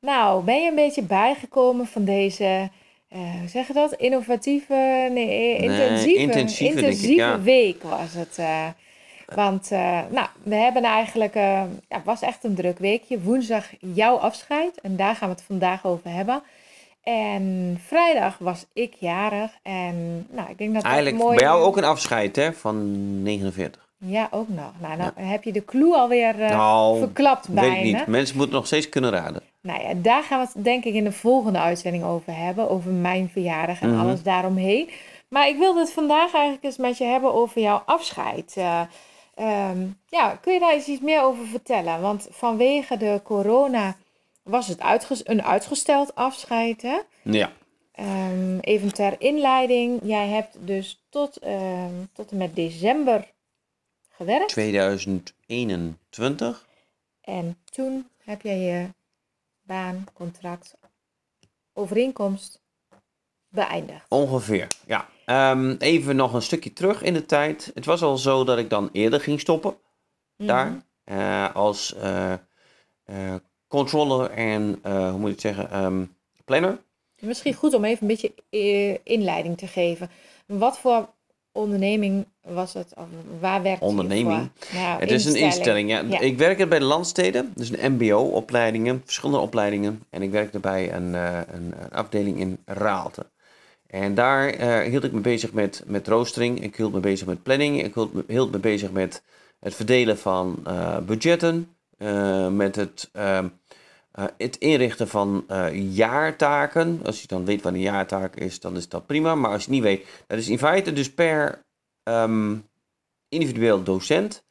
Nou, ben je een beetje bijgekomen van deze, eh, hoe zeg je dat? Innovatieve, nee, intensieve, intensieve, ik, intensieve ja. week was het. eh. want, eh, nou, we hebben eigenlijk, eh, ja, het was echt een druk weekje. Woensdag jouw afscheid en daar gaan we het vandaag over hebben. En vrijdag was ik jarig en, nou, ik denk dat dat Eigenlijk mooi... bij jou ook een afscheid hè, van 49. Ja, ook nog. Nou, nou heb je de clue alweer eh nou, verklapt weet ik bijna. niet. Mensen moeten nog steeds kunnen raden. Nou ja, daar gaan we het denk ik in de volgende uitzending over hebben. Over mijn verjaardag en Mhm. alles daaromheen. Maar ik wilde het vandaag eigenlijk eens met je hebben over jouw afscheid. Eh, ehm, ja, kun je daar eens iets meer over vertellen? Want vanwege de corona was het uitges- een uitgesteld afscheid. Hè? Ja. Ehm, even ter inleiding. Jij hebt dus tot, ehm, tot en met december gewerkt. 2021. En toen heb jij je baan, contract, overeenkomst beëindigd. Ongeveer, ja. Ehm, even nog een stukje terug in de tijd. Het was al zo dat ik dan eerder ging stoppen daar. Mhm. eh, als eh, eh, controller en, hoe moet ik zeggen, ehm, planner. Misschien goed om even een beetje inleiding te geven. Wat voor onderneming was het? Of waar werkte je Onderneming? Nou, het is een instelling, ja. Ja. Ik werkte bij de landsteden, dus een mbo-opleidingen, verschillende opleidingen. En ik werkte bij een, eh, een, een afdeling in Raalte. En daar eh, hield ik me bezig met, met roostering, ik hield me bezig met planning, ik hield me, hield me bezig met het verdelen van eh, budgetten, met het, eh, het inrichten van eh, jaartaken. Als je dan weet wat een jaartaak is, dan is dat prima. Maar als je het niet weet, dat is in feite dus per ehm, individueel docent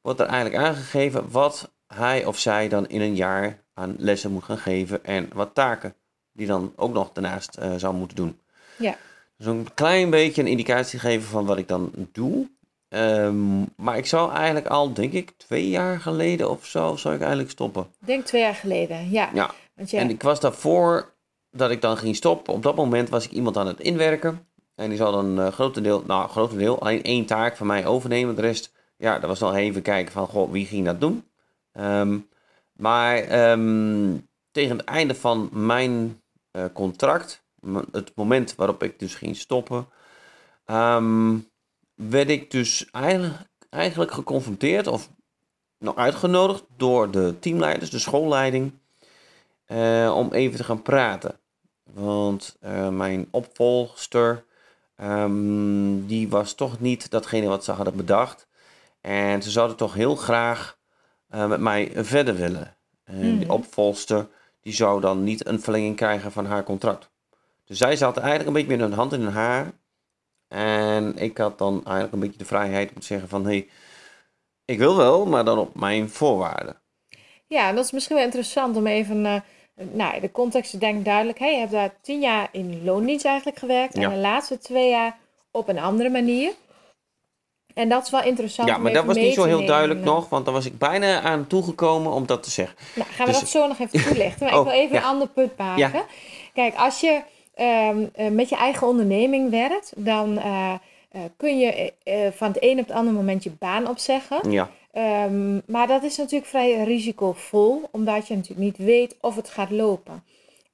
wordt er eigenlijk aangegeven wat hij of zij dan in een jaar aan lessen moet gaan geven en wat taken die dan ook nog daarnaast eh, zou moeten doen. Ja. Dus een klein beetje een indicatie geven van wat ik dan doe. Ehm, maar ik zou eigenlijk al, denk ik, twee jaar geleden of zo, zou ik eigenlijk stoppen. Ik denk twee jaar geleden, ja. Ja. Want ja, En ik was daarvoor dat ik dan ging stoppen. Op dat moment was ik iemand aan het inwerken. En die zou dan eh grotendeel, nou grotendeel, alleen één taak van mij overnemen. De rest, ja, dat was nog even kijken van, goh, wie ging dat doen? Ehm, maar ehm, tegen het einde van mijn eh, contract, het moment waarop ik dus ging stoppen, werd ik dus eigenlijk, eigenlijk geconfronteerd of nog uitgenodigd door de teamleiders, de schoolleiding, eh, om even te gaan praten. Want eh, mijn opvolgster, ehm, die was toch niet datgene wat ze hadden bedacht. En ze zouden toch heel graag eh, met mij verder willen. En die Mhm. opvolgster, die zou dan niet een verlenging krijgen van haar contract. Dus zij zat eigenlijk een beetje met hun hand in hun haar. En ik had dan eigenlijk een beetje de vrijheid om te zeggen van... Hé, hey, ik wil wel, maar dan op mijn voorwaarden. ja, dat is misschien wel interessant om even... eh, nou, de context is denk ik duidelijk. Hey, je hebt daar tien jaar in loondienst eigenlijk gewerkt. Ja. En de laatste twee jaar op een andere manier. En dat is wel interessant Ja, maar dat was niet zo te heel duidelijk nog, want daar was ik bijna aan toegekomen om dat te zeggen. Nou, gaan we Dus- dat zo nog even toelichten. Maar Oh, ik wil even ja. een ander punt maken. Kijk, als je ehm, eh, met je eigen onderneming werkt, dan eh, eh, kun je van het een op het andere moment je baan opzeggen. Ja, Ehm, maar dat is natuurlijk vrij risicovol, omdat je natuurlijk niet weet of het gaat lopen.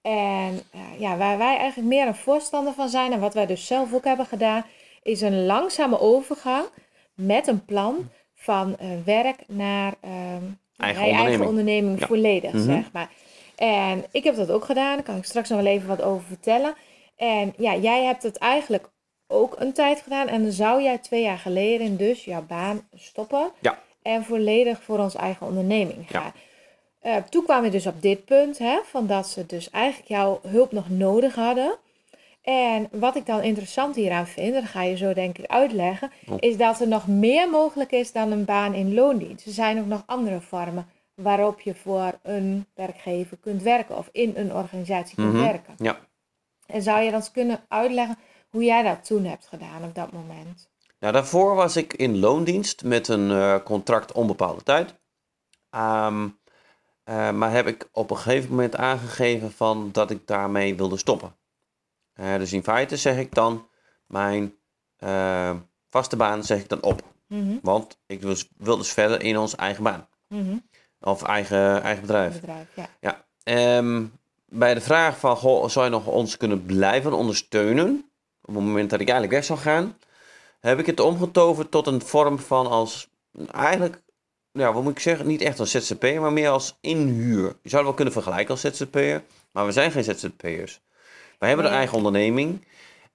En ja, waar wij eigenlijk meer een voorstander van zijn, en wat wij dus zelf ook hebben gedaan, is een langzame overgang met een plan van werk naar ehm, Eigen je eigen onderneming. onderneming Ja. volledig, Mhm. zeg maar. En ik heb dat ook gedaan, daar kan ik straks nog wel even wat over vertellen. En ja, jij hebt het eigenlijk ook een tijd gedaan. En dan zou jij twee jaar geleden dus jouw baan stoppen. Ja. En volledig voor onze eigen onderneming Ja. gaan. Eh, toen kwam je dus op dit punt, hè, van dat ze dus eigenlijk jouw hulp nog nodig hadden. En wat ik dan interessant hieraan vind, dat ga je zo denk ik uitleggen, Oh. is dat er nog meer mogelijk is dan een baan in loondienst. Er zijn ook nog andere vormen waarop je voor een werkgever kunt werken of in een organisatie kunt Mhm. werken. Ja. En zou je dan eens kunnen uitleggen hoe jij dat toen hebt gedaan op dat moment? Nou, daarvoor was ik in loondienst met een eh, contract onbepaalde tijd. Ehm, eh, maar heb ik op een gegeven moment aangegeven van dat ik daarmee wilde stoppen. Eh, dus in feite zeg ik dan mijn vaste baan zeg ik dan op. Mhm, Want ik dus, wil dus verder in ons eigen baan. mhm. Of eigen, eigen bedrijf. Bedrijf, ja. Ja. Ehm, bij de vraag van, goh, zou je nog ons kunnen blijven ondersteunen? Op het moment dat ik eigenlijk weg zou gaan, heb ik het omgetoverd tot een vorm van als, eigenlijk, ja, wat moet ik zeggen, niet echt als ZZP'er, maar meer als inhuur. Je zou het wel kunnen vergelijken als ZZP'er, maar we zijn geen ZZP'ers. Wij hebben een eigen onderneming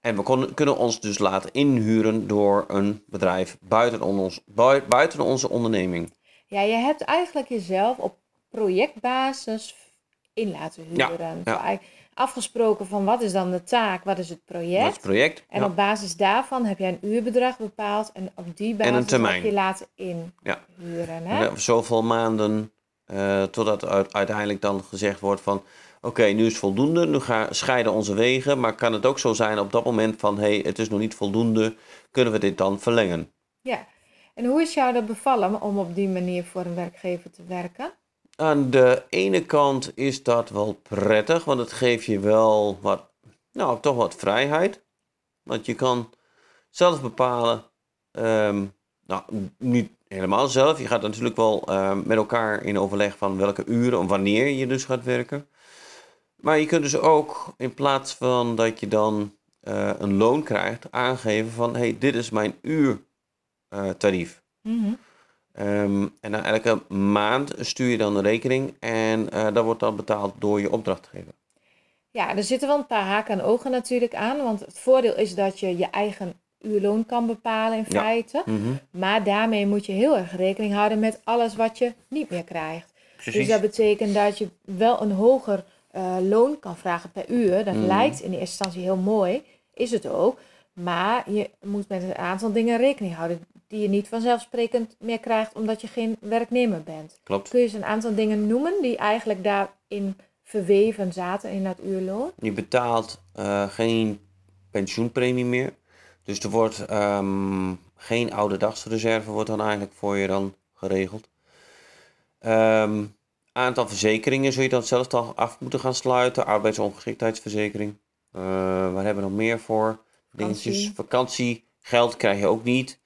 en we kon- kunnen ons dus laten inhuren door een bedrijf buiten, ons, bui- buiten onze onderneming. Ja, je hebt eigenlijk jezelf op projectbasis in laten Ja, huren. ja. Afgesproken van wat is dan de taak, wat is het project? Is het project. En ja. op basis daarvan heb jij een uurbedrag bepaald en op die basis heb je laten Ja. inhuren. Hebben zoveel maanden eh, totdat uit- uiteindelijk dan gezegd wordt van... Oké, nu is het voldoende, nu gaan, scheiden onze wegen. Maar kan het ook zo zijn op dat moment van... Hé, hey, het is nog niet voldoende, kunnen we dit dan verlengen? Ja. En hoe is jou dat bevallen om op die manier voor een werkgever te werken? Aan de ene kant is dat wel prettig, want het geeft je wel wat... Nou, toch wat vrijheid. Want je kan zelf bepalen... ehm, nou, niet helemaal zelf. Je gaat natuurlijk wel ehm, met elkaar in overleg van welke uren en wanneer je dus gaat werken. Maar je kunt dus ook, in plaats van dat je dan eh, een loon krijgt, aangeven van... hey, dit is mijn uurtarief. Mhm. Ehm, en dan elke maand stuur je dan een rekening en eh dat wordt dan betaald door je opdrachtgever. Ja, er zitten wel een paar haken en ogen natuurlijk aan. Want het voordeel is dat je je eigen uurloon kan bepalen in Ja. feite. Maar daarmee moet je heel erg rekening houden met alles wat je niet meer krijgt. Precies. Dus dat betekent dat je wel een hoger eh, loon kan vragen per uur. Dat Mhm. lijkt in de eerste instantie heel mooi, is het ook. Maar je moet met een aantal dingen rekening houden die je niet vanzelfsprekend meer krijgt omdat je geen werknemer bent. Klopt. Kun je eens een aantal dingen noemen die eigenlijk daarin verweven zaten in dat uurloon? Je betaalt eh, geen pensioenpremie meer. Dus er wordt ehm, geen oude dagsreserve wordt dan eigenlijk voor je dan geregeld. Ehm, aantal verzekeringen zul je dan zelf af moeten gaan sluiten. Arbeidsongeschiktheidsverzekering. Eh waar hebben we nog meer voor? Dingetjes. Vakantie. Vakantiegeld krijg je ook niet.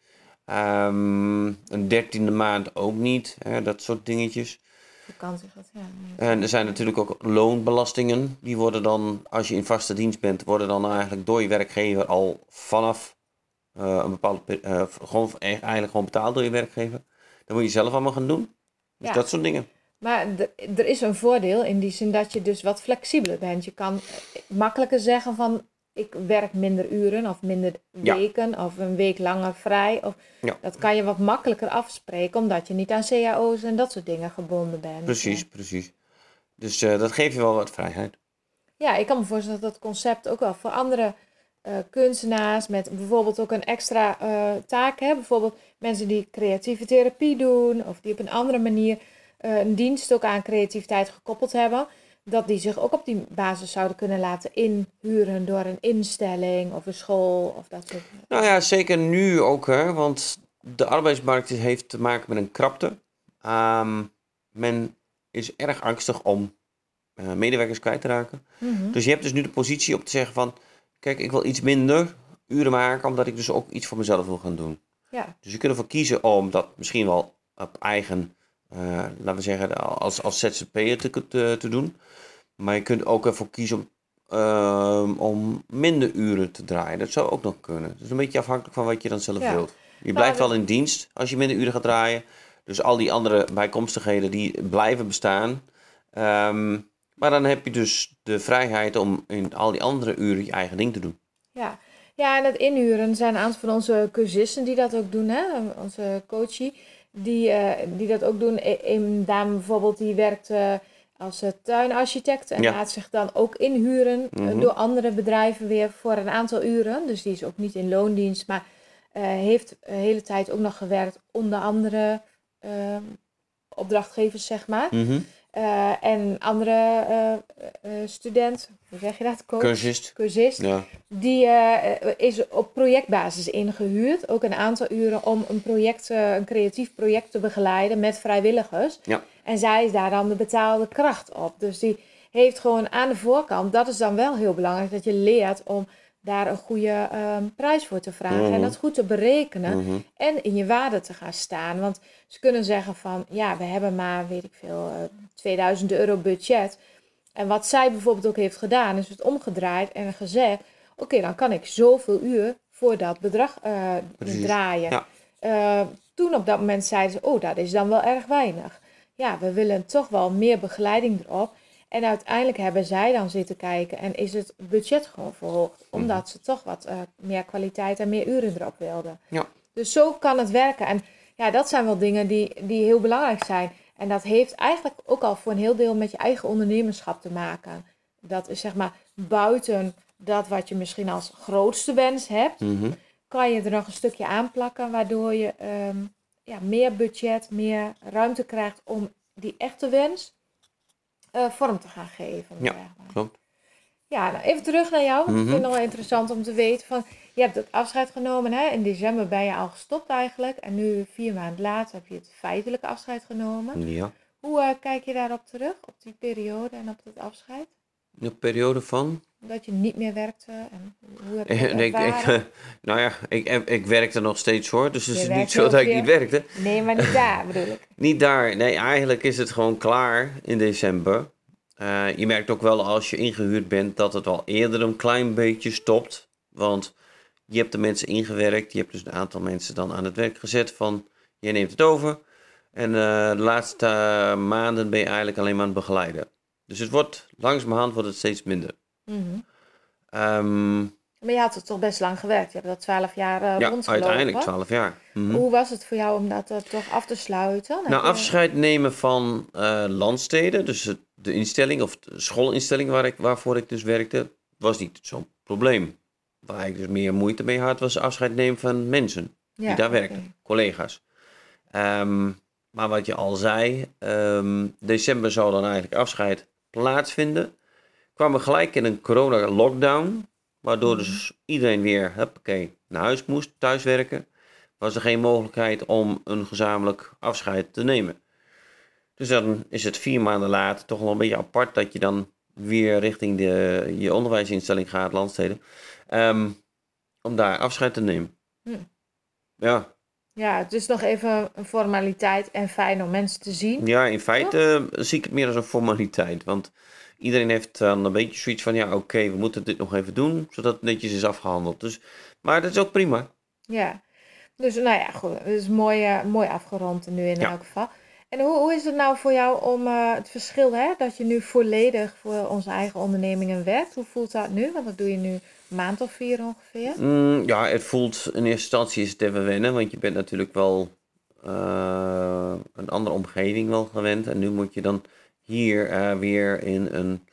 Ehm, een dertiende maand ook niet. Hè, dat soort dingetjes. Vakantie gaat, ja. En er zijn natuurlijk ook loonbelastingen. Die worden dan, als je in vaste dienst bent, worden dan eigenlijk door je werkgever al vanaf eh, een bepaalde eh, gewoon e- eigenlijk gewoon betaald door je werkgever. Dat moet je zelf allemaal gaan doen. Dus Ja. dat soort dingen. Maar er is een voordeel in die zin dat je dus wat flexibeler bent. Je kan eh, makkelijker zeggen van ik werk minder uren of minder Ja. weken of een week langer vrij. Of, Ja. Dat kan je wat makkelijker afspreken omdat je niet aan cao's en dat soort dingen gebonden bent. Precies, precies. Dus eh, dat geeft je wel wat vrijheid. Ja, ik kan me voorstellen dat dat concept ook wel voor andere eh, kunstenaars met bijvoorbeeld ook een extra eh, taak hebben. Bijvoorbeeld mensen die creatieve therapie doen of die op een andere manier een dienst ook aan creativiteit gekoppeld hebben. Dat die zich ook op die basis zouden kunnen laten inhuren door een instelling of een school of dat soort Nou ja, zeker nu ook, hè, want de arbeidsmarkt heeft te maken met een krapte. Ehm, men is erg angstig om eh, medewerkers kwijt te raken. Mhm. Dus je hebt dus nu de positie om te zeggen van, kijk, ik wil iets minder uren maken, omdat ik dus ook iets voor mezelf wil gaan doen. Ja, Dus je kunt ervoor kiezen om dat misschien wel op eigen, laten we zeggen, als, als ZZP'er te, te, te doen. Maar je kunt ook ervoor kiezen om, ehm, om minder uren te draaien. Dat zou ook nog kunnen. Het is een beetje afhankelijk van wat je dan zelf Ja. wilt. Je blijft we- wel in dienst als je minder uren gaat draaien. Dus al die andere bijkomstigheden die blijven bestaan. Ehm, maar dan heb je dus de vrijheid om in al die andere uren je eigen ding te doen. ja. Ja, en het inhuren zijn een aantal van onze cursisten die dat ook doen, hè? onze coachie, die, eh, die dat ook doen. Een dame bijvoorbeeld, die werkt uh, als tuinarchitect en laat zich dan ook inhuren Mhm. door andere bedrijven weer voor een aantal uren. Dus die is ook niet in loondienst, maar heeft de hele tijd ook nog gewerkt onder andere opdrachtgevers, zeg maar. Mhm. Uh, en andere uh, uh, student, hoe zeg je dat? Coach? Cursist. Cursist. Ja. Die is op projectbasis ingehuurd, ook een aantal uren, om een project, een creatief project te begeleiden met vrijwilligers. Ja. En zij is daar dan de betaalde kracht op. Dus die heeft gewoon aan de voorkant, dat is dan wel heel belangrijk, dat je leert om daar een goede um, prijs voor te vragen Mhm. en dat goed te berekenen Mhm. en in je waarde te gaan staan. Want ze kunnen zeggen van, ja, we hebben maar, weet ik veel, eh, 2000 euro budget. En wat zij bijvoorbeeld ook heeft gedaan, is het omgedraaid en gezegd, oké, dan kan ik zoveel uur voor dat bedrag eh, draaien. Ja. Eh, toen op dat moment zeiden ze, oh, dat is dan wel erg weinig. Ja, we willen toch wel meer begeleiding erop. En uiteindelijk hebben zij dan zitten kijken en is het budget gewoon verhoogd. Omdat ze toch wat eh, meer kwaliteit en meer uren erop wilden. Ja. Dus zo kan het werken. En ja, dat zijn wel dingen die, die heel belangrijk zijn. En dat heeft eigenlijk ook al voor een heel deel met je eigen ondernemerschap te maken. Dat is zeg maar buiten dat wat je misschien als grootste wens hebt, Mhm. kan je er nog een stukje aanplakken, waardoor je ehm, ja, meer budget, meer ruimte krijgt om die echte wens eh, vorm te gaan geven. Ja. Klopt. Ja, nou even terug naar jou. want Ik Mhm. vind het nog wel interessant om te weten van, je hebt het afscheid genomen. Hè? In december ben je al gestopt eigenlijk. En nu, vier maanden later, heb je het feitelijke afscheid genomen. Ja. Hoe eh, kijk je daarop terug, op die periode en op het afscheid? Een periode van. Dat je niet meer werkte en hoe heb je ik, ik, nou ja, ik, ik werkte nog steeds hoor. Dus het Je is niet zo dat ik niet werkte. Nee, maar niet daar bedoel ik. Niet daar. Nee, eigenlijk is het gewoon klaar in december. Eh, je merkt ook wel als je ingehuurd bent dat het al eerder een klein beetje stopt. Want je hebt de mensen ingewerkt. Je hebt dus een aantal mensen dan aan het werk gezet van je neemt het over. En eh, de laatste eh, maanden ben je eigenlijk alleen maar aan het begeleiden. Dus het wordt langzamerhand wordt het steeds minder. Mhm. Ehm, Maar je had het toch best lang gewerkt. Je hebt dat twaalf jaar eh ja, uiteindelijk 12 jaar. Mhm. Hoe was het voor jou om dat eh, toch af te sluiten? Nou, afscheid nemen van eh, landsteden, dus het- de instelling of de schoolinstelling waar ik, waarvoor ik dus werkte, was niet zo'n probleem. Waar ik dus meer moeite mee had, was afscheid nemen van mensen die Ja, daar oké. werkten, collega's. Ehm, maar wat je al zei, ehm, december zou dan eigenlijk afscheid plaatsvinden. Kwamen we gelijk in een corona-lockdown, waardoor dus iedereen weer huppakee, naar huis moest, thuiswerken. Was er geen mogelijkheid om een gezamenlijk afscheid te nemen. Dus dan is het vier maanden later toch wel een beetje apart dat je dan weer richting de, je onderwijsinstelling gaat, landsteden, ehm, om daar afscheid te nemen. Hm. Ja, Ja, het is nog even een formaliteit en fijn om mensen te zien. ja, in feite eh, zie ik het meer als een formaliteit. Want iedereen heeft dan een beetje zoiets van, ja oké, we moeten dit nog even doen, zodat het netjes is afgehandeld. Dus, maar dat is ook prima. Ja, dus nou ja, goed. Het is mooi, eh, mooi afgerond nu in Ja. elk geval. En hoe, hoe is het nou voor jou om eh, het verschil, hè, dat je nu volledig voor onze eigen ondernemingen werkt? Hoe voelt dat nu? Want dat doe je nu maand of vier ongeveer. Mm, ja, het voelt in eerste instantie is het even wennen, want je bent natuurlijk wel eh, een andere omgeving wel gewend. En nu moet je dan hier eh, weer in een,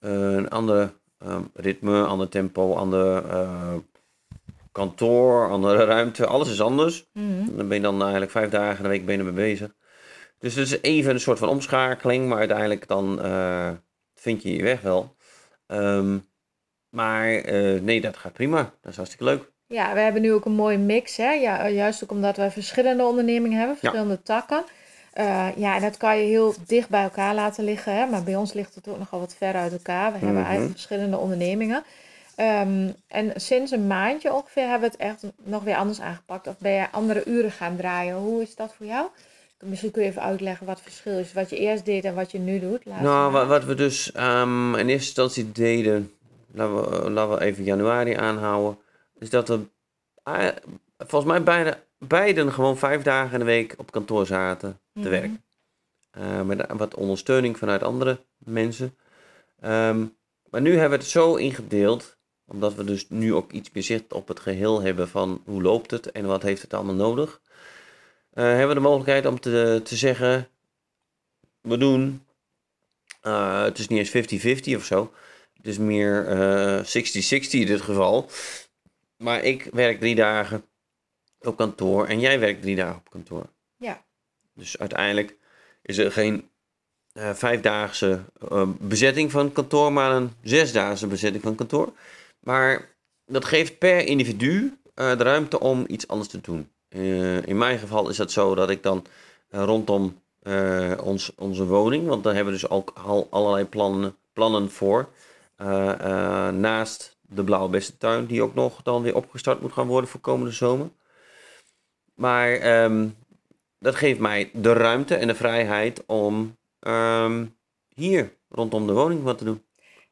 een andere ehm, ritme, ander tempo, ander eh, kantoor, andere ruimte. Alles is anders. Mhm. Dan ben je dan eigenlijk vijf dagen in de week ben je ermee bezig. Dus het is even een soort van omschakeling, maar uiteindelijk dan vind je je weg wel. Ehm, maar eh, nee, dat gaat prima. Dat is hartstikke leuk. Ja, we hebben nu ook een mooie mix, hè? Ja, juist ook omdat we verschillende ondernemingen hebben, verschillende takken. Eh, ja, en dat kan je heel dicht bij elkaar laten liggen, hè? maar bij ons ligt het ook nogal wat ver uit elkaar. We hebben Mhm. eigenlijk verschillende ondernemingen. Ehm, en sinds een maandje ongeveer hebben we het echt nog weer anders aangepakt. Of ben je andere uren gaan draaien? Hoe is dat voor jou? Misschien kun je even uitleggen wat het verschil is. Wat je eerst deed en wat je nu doet. Nou, wat we dus ehm, in eerste instantie deden, laten we, eh, laten we even januari aanhouden, is dat we eh, volgens mij beide, beiden gewoon vijf dagen in de week op kantoor zaten te Mhm. werken. Eh, met wat ondersteuning vanuit andere mensen. Ehm, maar nu hebben we het zo ingedeeld Omdat we dus nu ook iets meer zicht op het geheel hebben van hoe loopt het en wat heeft het allemaal nodig. Eh, hebben we de mogelijkheid om te, te zeggen, we doen, het is niet eens 50-50 of zo. Is meer eh 60-60 in dit geval. Maar ik werk drie dagen op kantoor en jij werkt drie dagen op kantoor. Ja. Dus uiteindelijk is er geen eh, vijfdaagse eh, bezetting van kantoor, maar een zesdaagse bezetting van kantoor. Maar dat geeft per individu eh, de ruimte om iets anders te doen. Eh, in mijn geval is dat zo dat ik dan eh, rondom eh, ons, onze woning, want daar hebben we dus ook al allerlei plannen, plannen voor. Eh, eh, naast de Blauwe tuin die ook nog dan weer opgestart moet gaan worden voor komende zomer. Maar ehm, dat geeft mij de ruimte en de vrijheid om ehm, hier rondom de woning wat te doen.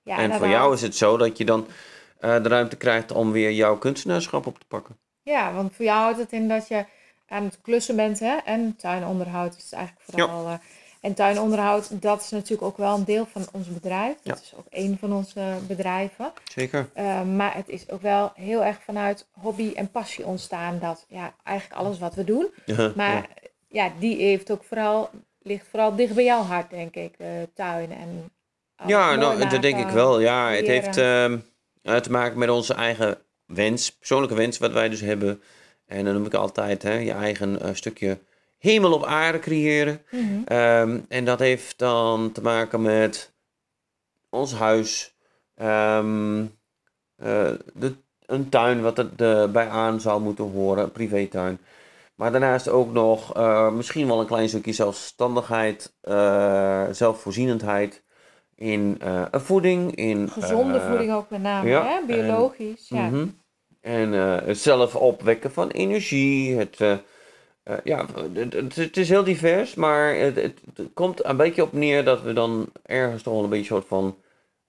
Ja, en voor jou is het zo dat je dan eh, de ruimte krijgt om weer jouw kunstenaarschap op te pakken. Ja, want voor jou houdt het in dat je aan het klussen bent hè? en tuinonderhoud is het eigenlijk vooral. En tuinonderhoud, dat is natuurlijk ook wel een deel van ons bedrijf. Dat Ja. is ook een van onze bedrijven. Zeker. Eh, maar het is ook wel heel erg vanuit hobby en passie ontstaan. Dat ja, eigenlijk alles wat we doen. Maar ja, die heeft ook vooral, ligt vooral dicht bij jouw hart, denk ik. De tuin en. Ja, nou, dat denk ik wel. Ja, het heeft ehm, eh, te maken met onze eigen wens, persoonlijke wens, wat wij dus hebben. En dan noem ik altijd hè, je eigen eh, stukje hemel op aarde creëren. Mhm. Ehm, en dat heeft dan te maken met ons huis, ehm, eh, de, een tuin wat er de, bij aan zou moeten horen, een privétuin. Maar daarnaast ook nog eh, misschien wel een klein stukje zelfstandigheid, eh, zelfvoorzienendheid in een voeding, in Gezonde voeding ook met name, ja, hè? biologisch. ja. Mhm. En het zelf opwekken van energie. Het, eh, ja, het, is heel divers, maar het, komt een beetje op neer dat we dan ergens toch wel een beetje een soort van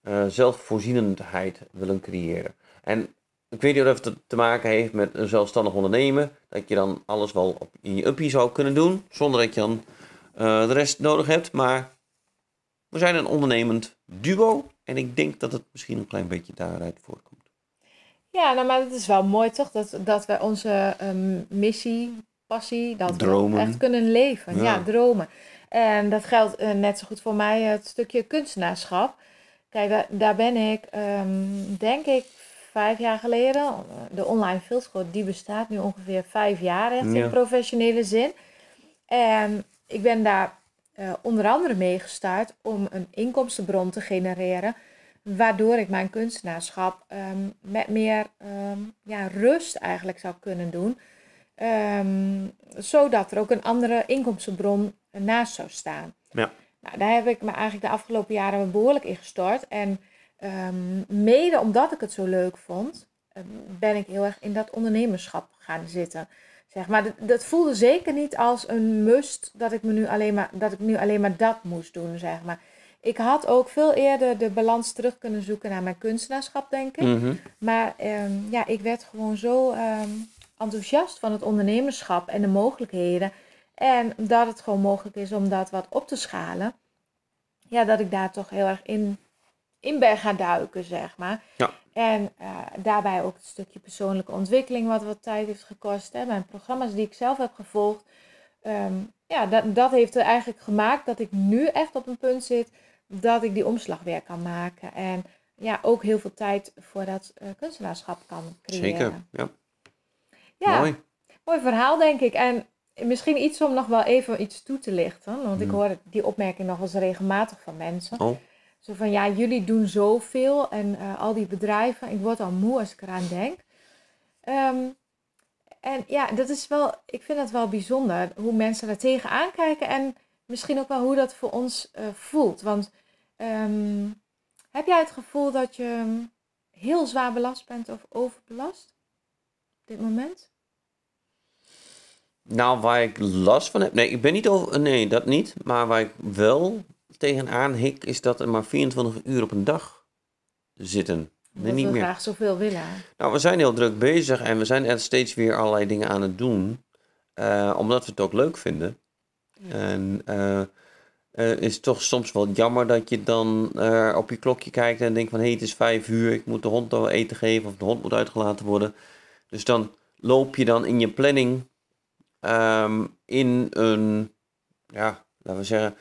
eh, zelfvoorzienendheid willen creëren. En ik weet niet of het te maken heeft met een zelfstandig ondernemen, dat je dan alles wel op, in je uppie zou kunnen doen, zonder dat je dan eh, de rest nodig hebt. Maar we zijn een ondernemend duo en ik denk dat het misschien een klein beetje daaruit voortkomt. Ja, nou, maar het is wel mooi toch dat, dat we onze ehm, missie, passie, dat we Dromen. echt kunnen leven. Ja, Ja. dromen. En dat geldt eh, net zo goed voor mij, het stukje kunstenaarschap. Kijk, daar, daar ben ik, ehm, denk ik, vijf jaar geleden. De online filmschool, die bestaat nu ongeveer vijf jaar echt Ja. in professionele zin. En ik ben daar eh, onder andere mee gestart om een inkomstenbron te genereren. Waardoor ik mijn kunstenaarschap ehm, met meer ehm, ja, rust eigenlijk zou kunnen doen. Ehm, zodat er ook een andere inkomstenbron naast zou staan. Ja. Nou, daar heb ik me eigenlijk de afgelopen jaren behoorlijk in gestort. En ehm, mede omdat ik het zo leuk vond, ehm, ben ik heel erg in dat ondernemerschap gaan zitten. Zeg maar, dat, dat voelde zeker niet als een must dat ik, me nu alleen maar, dat ik nu alleen maar dat moest doen, zeg maar. Ik had ook veel eerder de balans terug kunnen zoeken naar mijn kunstenaarschap, denk ik. Mhm. Maar ehm, ja, ik werd gewoon zo enthousiast van het ondernemerschap en de mogelijkheden. En dat het gewoon mogelijk is om dat wat op te schalen. Ja, dat ik daar toch heel erg in, in ben gaan duiken, zeg maar. Ja. En eh, daarbij ook het stukje persoonlijke ontwikkeling, wat wat tijd heeft gekost. Hè. Mijn programma's die ik zelf heb gevolgd. ehm, ja, dat, dat heeft er eigenlijk gemaakt dat ik nu echt op een punt zit dat ik die omslag weer kan maken. En ja, ook heel veel tijd voor dat eh, kunstenaarschap kan creëren. Zeker, ja. Ja, Mooi. mooi verhaal denk ik. En misschien iets om nog wel even iets toe te lichten. Want ik Hmm. hoor die opmerking nog eens regelmatig van mensen. Oh, Zo van, ja, jullie doen zoveel en eh, al die bedrijven. Ik word al moe als ik eraan denk. Ehm, en ja, dat is wel, ik vind het wel bijzonder hoe mensen er tegenaan kijken. En misschien ook wel hoe dat voor ons eh, voelt. Want ehm, heb jij het gevoel dat je heel zwaar belast bent of overbelast? Dit moment? Nou, waar ik last van heb. Nee, ik ben niet over. Nee, dat niet. Maar waar ik wel tegenaan hik, is dat er maar 24 uur op een dag zitten. Nee, niet we meer. graag zoveel willen. Nou, we zijn heel druk bezig en we zijn er steeds weer allerlei dingen aan het doen. eh, omdat we het ook leuk vinden. Ja. En eh, eh, is het toch soms wel jammer dat je dan op je klokje kijkt en denkt van hé, hey, het is vijf uur, ik moet de hond al eten geven of de hond moet uitgelaten worden. Dus dan loop je dan in je planning ehm, in een, ja, laten we zeggen,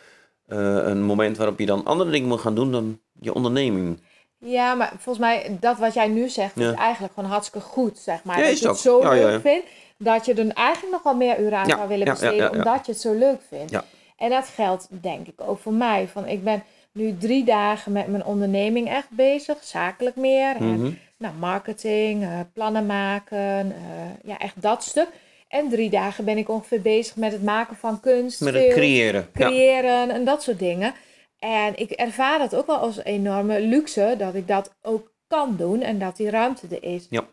eh, een moment waarop je dan andere dingen moet gaan doen dan je onderneming. Ja, maar volgens mij, dat wat jij nu zegt, Ja. is eigenlijk gewoon hartstikke goed, zeg maar. Ja, dat is je het ook. zo Ja, leuk vindt, dat je er eigenlijk nog wel meer uren aan zou willen besteden, omdat je het zo leuk vindt. Ja. En dat geldt denk ik ook voor mij. Van, ik ben nu drie dagen met mijn onderneming echt bezig, zakelijk meer. En Mhm. Nou, marketing, eh, plannen maken, eh, ja, echt dat stuk. En drie dagen ben ik ongeveer bezig met het maken van kunst, Met het film, creëren. Ja. creëren en dat soort dingen. En ik ervaar dat ook wel als enorme luxe dat ik dat ook kan doen en dat die ruimte er is. Ja.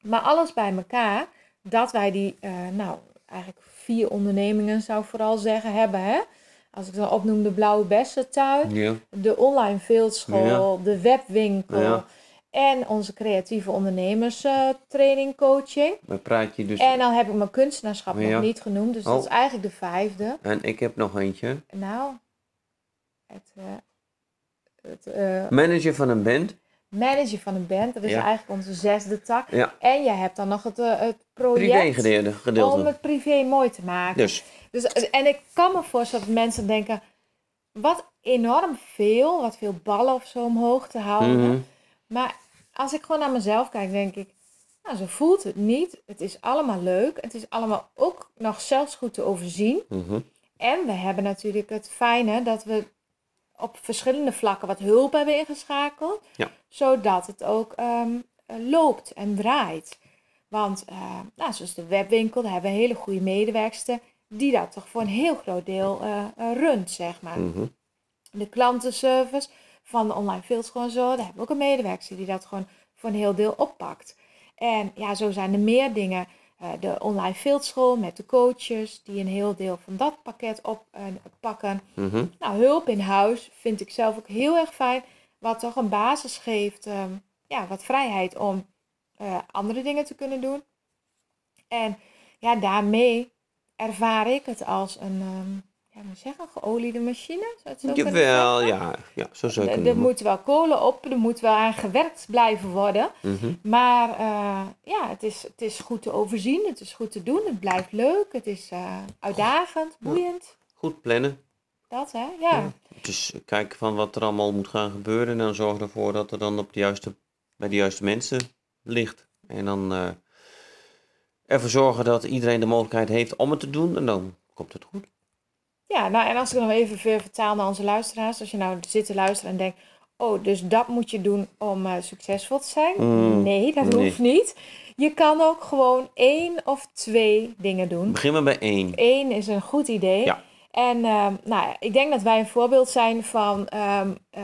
Maar alles bij elkaar, dat wij die, eh, nou, eigenlijk vier ondernemingen zou ik vooral zeggen hebben. Hè? Als ik dan opnoem de Blauwe Bessentuin, Ja. de online veeldschool, de webwinkel Ja. En onze creatieve ondernemers training coaching. Maar praat je dus. En dan heb ik mijn kunstenaarschap Ja. nog niet genoemd, dus dat Oh. is eigenlijk de vijfde. En ik heb nog eentje. Nou, het, eh, het eh, Manager van een band. manager van een band, dat is Ja. eigenlijk onze zesde tak. Ja. En je hebt dan nog het, eh, het Privé project gedeelte. om het privé mooi te maken. Dus. Dus, en ik kan me voorstellen dat mensen denken, wat enorm veel, wat veel ballen of zo omhoog te houden. mhm. Maar als ik gewoon naar mezelf kijk, denk ik, nou, zo voelt het niet. Het is allemaal leuk. Het is allemaal ook nog zelfs goed te overzien. mhm. En we hebben natuurlijk het fijne dat we op verschillende vlakken wat hulp hebben ingeschakeld. Ja. Zodat het ook ehm, eh, loopt en draait. Want eh, nou, zoals de webwinkel, daar hebben we hele goede medewerkster. Die dat toch voor een heel groot deel eh, runt, zeg maar. Mhm. De klantenservice van de online fieldschool en zo. Daar hebben we ook een medewerkster die dat gewoon voor een heel deel oppakt. En ja, zo zijn er meer dingen. Eh, de online fieldschool met de coaches die een heel deel van dat pakket oppakken. Mhm. Nou, hulp in huis vind ik zelf ook heel erg fijn. Wat toch een basis geeft, ehm, ja, wat vrijheid om eh, andere dingen te kunnen doen. En ja, daarmee ervaar ik het als een, ehm, ja, moet ik zeggen, geoliede machine. Zou het zo Jawel, ja, ja, zo zou je Er, er moet wel kolen op, er moet wel aan gewerkt blijven worden. Mhm. Maar eh, ja, het is, het is goed te overzien, het is goed te doen, het blijft leuk, het is eh, uitdagend, boeiend. Goed plannen. Dat hè, ja. Dus kijken van wat er allemaal moet gaan gebeuren. En dan zorgen ervoor dat er dan op de juiste, bij de juiste mensen ligt. En dan eh, ervoor zorgen dat iedereen de mogelijkheid heeft om het te doen. En dan komt het goed. Ja, nou en als ik nog even weer vertaal naar onze luisteraars. Als je nou zit te luisteren en denkt, oh, dus dat moet je doen om eh, succesvol te zijn. Mm, nee, dat nee. hoeft niet. Je kan ook gewoon één of twee dingen doen. Begin maar bij één. Eén is een goed idee. Ja. En ehm, nou ja, ik denk dat wij een voorbeeld zijn van ehm, eh,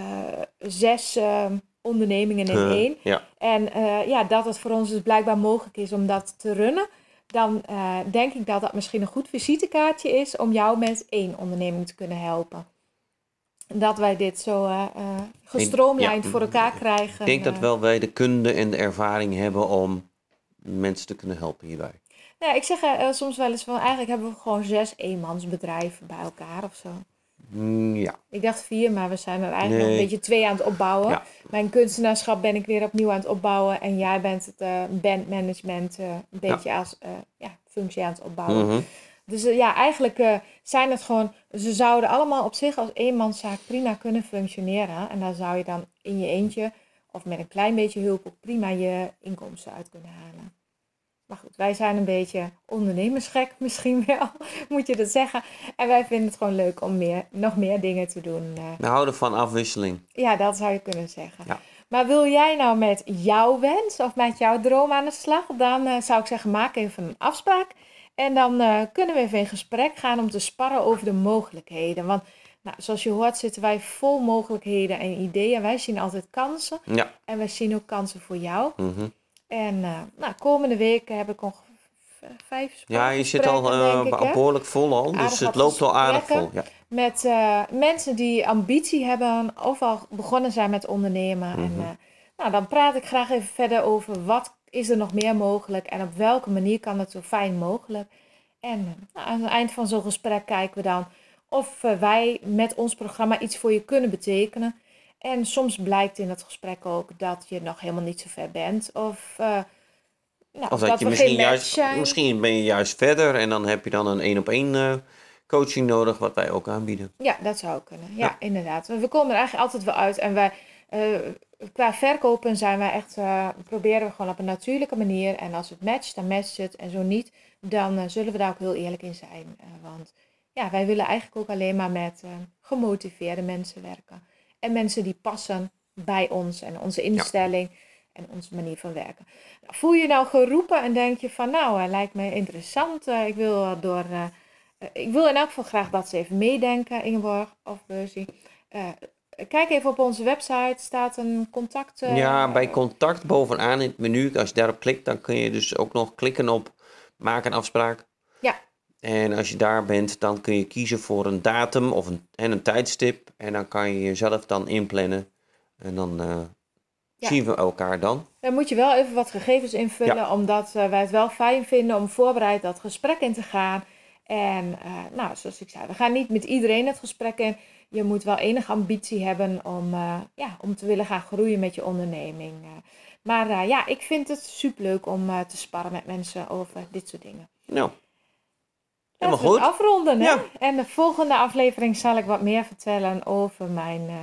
zes ehm, ondernemingen in één. ja. En eh, ja, dat het voor ons dus blijkbaar mogelijk is om dat te runnen. Dan eh, denk ik dat dat misschien een goed visitekaartje is om jou met één onderneming te kunnen helpen. Dat wij dit zo eh, eh, gestroomlijnd ja. voor elkaar krijgen. Ik denk dat wel wij de kunde en de ervaring hebben om mensen te kunnen helpen hierbij. Nou, ik zeg soms wel eens van eigenlijk hebben we gewoon zes eenmansbedrijven bij elkaar of zo. Mm, ja. Ik dacht vier, maar we zijn er eigenlijk nog een beetje twee aan het opbouwen. Ja. Mijn kunstenaarschap ben ik weer opnieuw aan het opbouwen. En jij bent het eh, bandmanagement eh, een beetje als eh, ja, functie aan het opbouwen. Mhm. Dus ja, eigenlijk zijn het gewoon... Ze zouden allemaal op zich als eenmanszaak prima kunnen functioneren. En daar zou je dan in je eentje of met een klein beetje hulp ook prima je inkomsten uit kunnen halen. Maar goed, wij zijn een beetje ondernemersgek misschien wel, moet je dat zeggen. En wij vinden het gewoon leuk om meer, nog meer dingen te doen. eh. We houden van afwisseling. Ja, dat zou je kunnen zeggen. Ja. Maar wil jij nou met jouw wens of met jouw droom aan de slag? Dan eh, zou ik zeggen, maak even een afspraak. En dan eh, kunnen we even in gesprek gaan om te sparren over de mogelijkheden. Want nou, zoals je hoort zitten wij vol mogelijkheden en ideeën. Wij zien altijd kansen. Ja. En wij zien ook kansen voor jou. Mhm. En eh, nou, komende weken heb ik ongeveer vijf Ja, je zit al eh, ik, behoorlijk vol al. Aardig Dus het loopt al aardig vol. Ja. Met eh, mensen die ambitie hebben of al begonnen zijn met ondernemen. En Mhm. nou, dan praat ik graag even verder over wat is er nog meer mogelijk en op welke manier kan het zo fijn mogelijk. En nou, aan het eind van zo'n gesprek kijken we dan of wij met ons programma iets voor je kunnen betekenen. En soms blijkt in het gesprek ook dat je nog helemaal niet zo ver bent. Of, uh, nou, of dat, je misschien juist, zijn. misschien ben je juist verder en dan heb je dan een één op één eh, coaching nodig, wat wij ook aanbieden. Ja, dat zou kunnen. Ja, Ja. inderdaad. We komen er eigenlijk altijd wel uit. En wij, eh, qua verkopen zijn wij echt, eh, proberen we gewoon op een natuurlijke manier. En als het matcht, dan matcht het. En zo niet, dan eh, zullen we daar ook heel eerlijk in zijn. Eh, want ja, wij willen eigenlijk ook alleen maar met eh, gemotiveerde mensen werken. En mensen die passen bij ons en onze instelling en onze manier van werken. Nou, voel je nou geroepen en denk je van nou, het lijkt me interessant. eh, ik wil eh, door... eh, ik wil in elk geval graag dat ze even meedenken, Ingeborg of. Eh, kijk even op onze website, staat een contact. ja, bij contact bovenaan in het menu, als je daarop klikt, dan kun je dus ook nog klikken op maak een afspraak. Ja. En als je daar bent, dan kun je kiezen voor een datum of een, en een tijdstip. En dan kan je jezelf dan inplannen. En dan eh, Ja. zien we elkaar dan. Dan moet je wel even wat gegevens invullen, omdat eh, wij het wel fijn vinden om voorbereid dat gesprek in te gaan. En eh, nou, zoals ik zei, we gaan niet met iedereen het gesprek in. Je moet wel enige ambitie hebben om, ja, om te willen gaan groeien met je onderneming. maar ja, ik vind het superleuk om te sparren met mensen over dit soort dingen. Nou, helemaal goed. afronden. Hè? Ja. En de volgende aflevering zal ik wat meer vertellen over mijn eh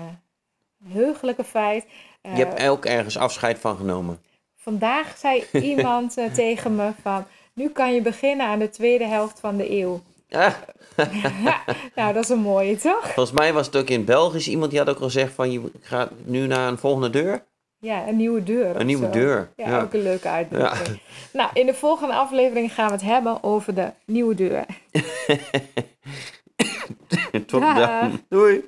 heugelijke feit. Eh, Je hebt ook ergens afscheid van genomen. Vandaag zei iemand eh, tegen me van, nu kan je beginnen aan de tweede helft van de eeuw. Ah, nou, dat is een mooie, toch? volgens mij was het ook in Belgisch. Iemand die had ook al gezegd van je gaat nu naar een volgende deur. Ja, een nieuwe deur. Een nieuwe zo. deur. Ja, Ja. ook een leuke uitdrukking. Nou, in de volgende aflevering gaan we het hebben over de nieuwe deur. Tot Dag. dan. Doei.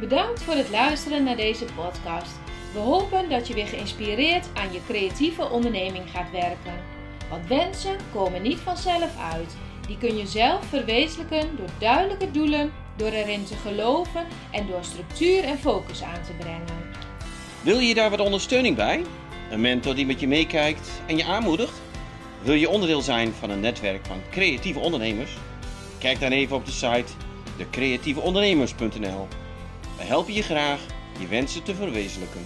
Bedankt voor het luisteren naar deze podcast. We hopen dat je weer geïnspireerd aan je creatieve onderneming gaat werken. Want wensen komen niet vanzelf uit. Die kun je zelf verwezenlijken door duidelijke doelen, door erin te geloven en door structuur en focus aan te brengen. Wil je daar wat ondersteuning bij? Een mentor die met je meekijkt en je aanmoedigt? Wil je onderdeel zijn van een netwerk van creatieve ondernemers? Kijk dan even op de site decreatieveondernemers.nl. We helpen je graag je wensen te verwezenlijken.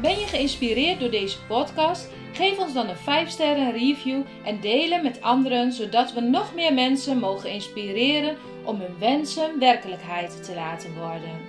Ben je geïnspireerd door deze podcast? Geef ons dan een 5 sterren review en deel hem met anderen, zodat we nog meer mensen mogen inspireren om hun wensen werkelijkheid te laten worden.